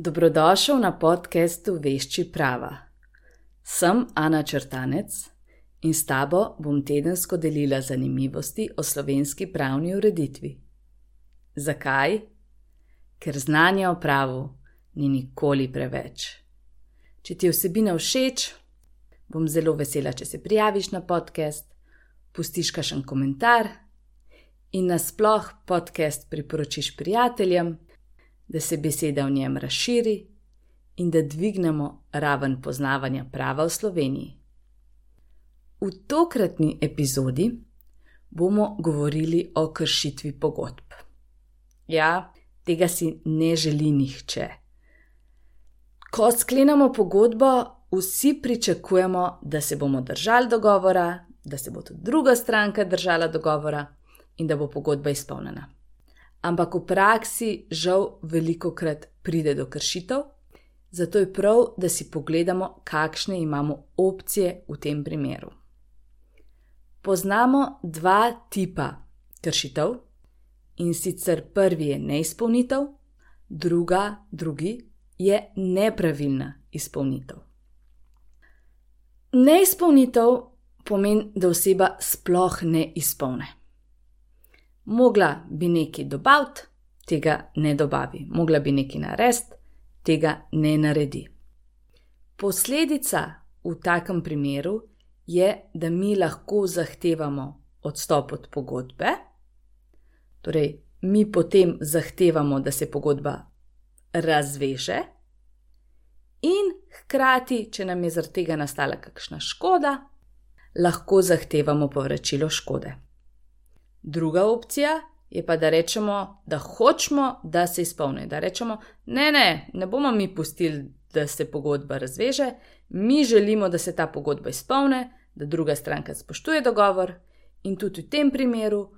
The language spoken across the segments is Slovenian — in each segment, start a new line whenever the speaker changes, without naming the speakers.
Dobrodošel na podkastu Vešči prava. Sem Ana Črtanec in s tabo bom tedensko delila zanimivosti o slovenski pravni ureditvi. Zakaj? Ker znanja o pravu ni nikoli preveč. Če ti je vsebina všeč, bom zelo vesela, če se prijaviš na podcast, pustiš kakšen komentar in nasploh podcast priporočiš prijateljem da se beseda v njem razširi in da dvignemo raven poznavanja prava v Sloveniji. V tokratni epizodi bomo govorili o kršitvi pogodb. Ja, tega si ne želi nihče. Ko sklenemo pogodbo, vsi pričakujemo, da se bomo držali dogovora, da se bo tudi druga stranka držala dogovora in da bo pogodba izpolnjena ampak v praksi žal veliko krat pride do kršitev, zato je prav, da si pogledamo, kakšne imamo opcije v tem primeru. Poznamo dva tipa kršitev in sicer prvi je neizpolnitev, druga, drugi je nepravilna izpolnitev. Neizpolnitev pomeni, da oseba sploh ne izpolne mogla bi nekaj dobaviti, tega ne dobavi, mogla bi nekaj narediti, tega ne naredi. Posledica v takem primeru je, da mi lahko zahtevamo odstop od pogodbe, torej mi potem zahtevamo, da se pogodba razveže, in hkrati, če nam je zaradi tega nastala kakšna škoda, lahko zahtevamo povračilo škode. Druga opcija je pa, da rečemo, da hočemo, da se izpolni. Da rečemo, ne, ne, ne bomo mi pustili, da se pogodba razveže, mi želimo, da se ta pogodba izpolni, da druga stranka spoštuje dogovor in tudi v tem primeru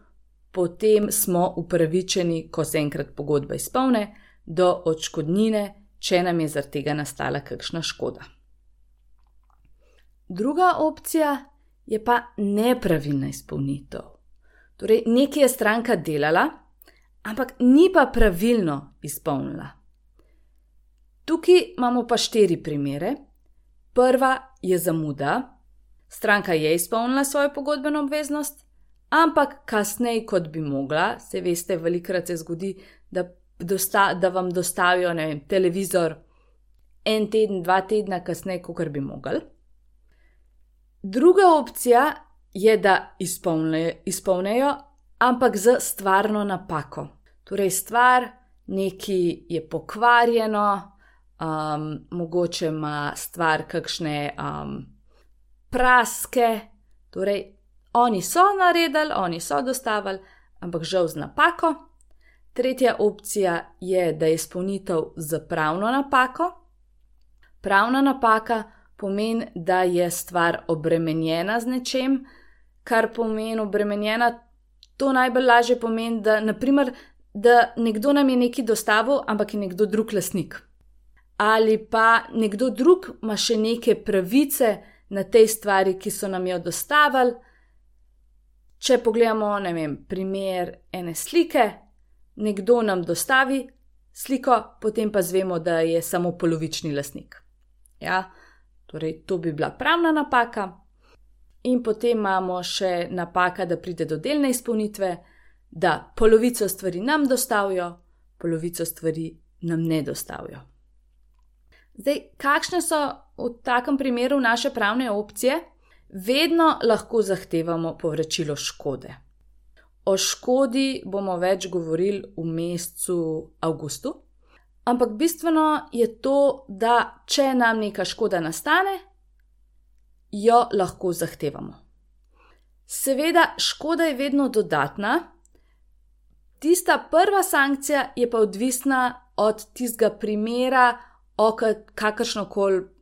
potem smo upravičeni, ko se enkrat pogodba izpolni, do odškodnine, če nam je zaradi tega nastala kakšna škoda. Druga opcija je pa nepravilna izpolnitev. Torej, nekaj je stranka delala, ampak ni pa pravilno izpolnila. Tukaj imamo pa štiri primere. Prva je zamuda, stranka je izpolnila svojo pogodbeno obveznost, ampak kasneje, kot bi mogla, se veste, velikrat se zgodi, da, dosta, da vam dostavijo vem, televizor en teden, dva tedna kasneje, kot bi mogli. Druga opcija je, da izpolnejo, ampak z stvarno napako. Torej, stvar neki je pokvarjeno, um, mogoče ima stvar kakšne um, praske, torej oni so naredili, oni so dostavili, ampak žal z napako. Tretja opcija je, da je izpolnitev z pravno napako. Pravna napaka pomeni, da je stvar obremenjena z nečem, kar pomeni obremenjena, to najbolj lažje pomeni, da, naprimer, da nekdo nam je nekaj dostavil, ampak je nekdo drug lasnik. Ali pa nekdo drug ima še neke pravice na tej stvari, ki so nam jo dostavili. Če pogledamo, ne vem, primer ene slike, nekdo nam dostavi sliko, potem pa zvemo, da je samo polovični lasnik. Ja, torej, to bi bila pravna napaka. In potem imamo še napaka, da pride do delne izpolnitve, da polovico stvari nam dostavijo, polovico stvari nam ne dostavijo. Zdaj, kakšne so v takem primeru naše pravne opcije? Vedno lahko zahtevamo povračilo škode. O škodi bomo več govorili v mesecu avgustu, ampak bistveno je to, da če nam neka škoda nastane, jo lahko zahtevamo. Seveda, škoda je vedno dodatna, tista prva sankcija je pa odvisna od tistega primera, o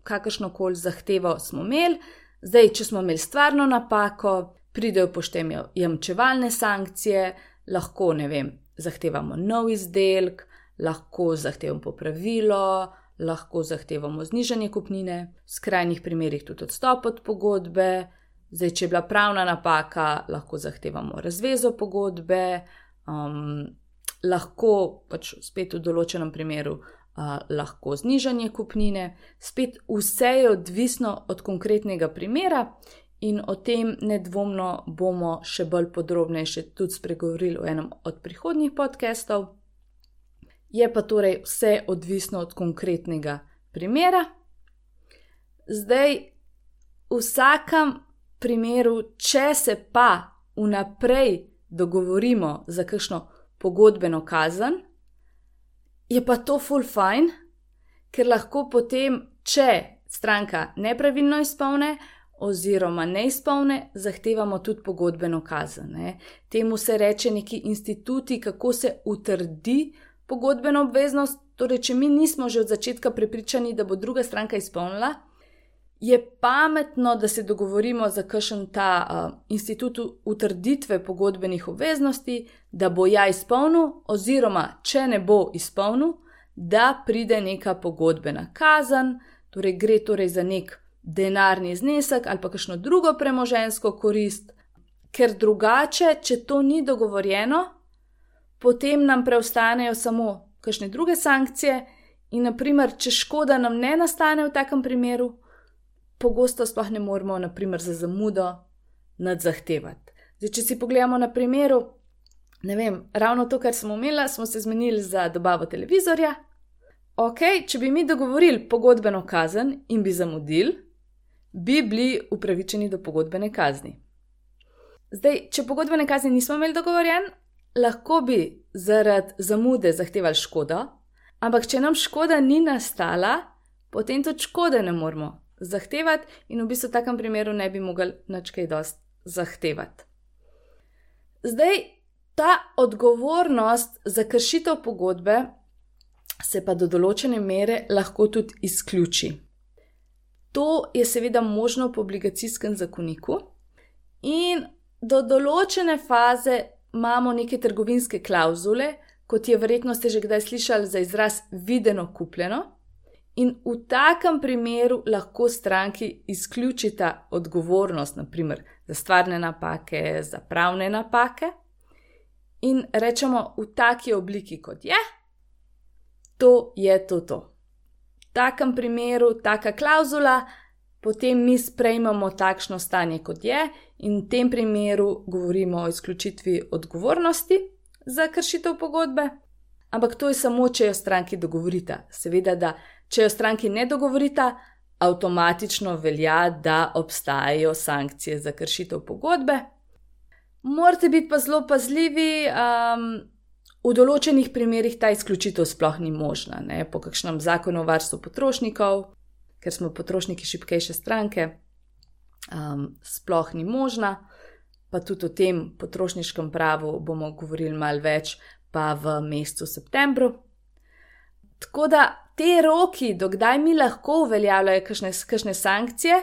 kakršno koli zahtevo smo imeli. Zdaj, če smo imeli stvarno napako, pridejo poštejo jamčevalne sankcije, lahko ne vem, zahtevamo nov izdelek, lahko zahtevamo popravilo, lahko zahtevamo znižanje kupnine, v skrajnih primerjih tudi odstop od pogodbe, zdaj, če je bila pravna napaka, lahko zahtevamo razvezo pogodbe, um, lahko pač spet v določenem primeru lahko znižanje kupnine, spet vse je odvisno od konkretnega primera. In o tem nedvomno bomo še bolj podrobneje tudi spregovorili v enem od prihodnjih podkastov. Je pa torej vse odvisno od konkretnega primera. Zdaj, v vsakem primeru, če se pa vnaprej dogovorimo za kakšno pogodbeno kazen, je pa to full fine, ker lahko potem, če stranka nepravilno izpolne, oziroma ne izpolne, zahtevamo tudi pogodbeno kazen. Ne. Temu se reče neki instituti, kako se utrdi pogodbeno obveznost. Torej, če mi nismo že od začetka prepričani, da bo druga stranka izpolnila, je pametno, da se dogovorimo za kakšen ta uh, institut utrditve pogodbenih obveznosti, da bo ja izpolnil, oziroma če ne bo izpolnil, da pride neka pogodbena kazen, torej gre torej za nek denarni znesek ali pa kakšno drugo premožensko korist, ker drugače, če to ni dogovorjeno, potem nam preostanejo samo kakšne druge sankcije, in naprimer, če škoda nam ne nastane v takem primeru, pogosto sploh ne moremo, naprimer, za zamudo nadzahtevati. Zdaj, če si pogledamo na primeru, ne vem, ravno to, kar smo imeli, smo se zmenili za dobavo televizorja. Ok, če bi mi dogovorili pogodbeno kazen in bi zamudili, bi bili upravičeni do pogodbene kazni. Zdaj, če pogodbene kazni nismo imeli dogovorjen, lahko bi zaradi zamude zahtevali škodo, ampak če nam škoda ni nastala, potem tudi škode ne moremo zahtevati in v bistvu v takem primeru ne bi mogli nič kaj dosti zahtevati. Zdaj, ta odgovornost za kršitev pogodbe se pa do določene mere lahko tudi izključi. To je seveda možno po obligacijskem zakoniku, in do določene faze imamo neke trgovinske klauzule, kot je verjetno ste že kdaj slišali za izraz videno kupljeno. In v takem primeru lahko stranki izključita odgovornost, naprimer za stvarne napake, za pravne napake, in rečemo v taki obliki, kot je, to je to. to takem primeru, taka klauzula, potem mi sprejmemo takšno stanje, kot je, in v tem primeru govorimo o izključitvi odgovornosti za kršitev pogodbe. Ampak to je samo, če jo stranki dogovorita. Seveda, da če jo stranki ne dogovorita, avtomatično velja, da obstajajo sankcije za kršitev pogodbe. Morate biti pa zelo pazljivi, um, V določenih primerjih ta izključitev sploh ni možna, ne? po kakšnem zakonu o varstvu potrošnikov, ker smo potrošniki šipkejše stranke, um, sploh ni možna, pa tudi o tem potrošniškem pravu bomo govorili malo več, pa v mesecu septembru. Tako da te roki, dokdaj mi lahko uveljavljajo kakšne sankcije,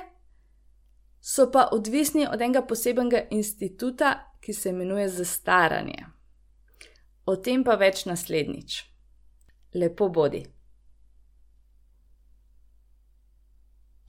so pa odvisni od enega posebnega instituta, ki se imenuje zastaranje. O tem pa več naslednjič. Lepo bodi.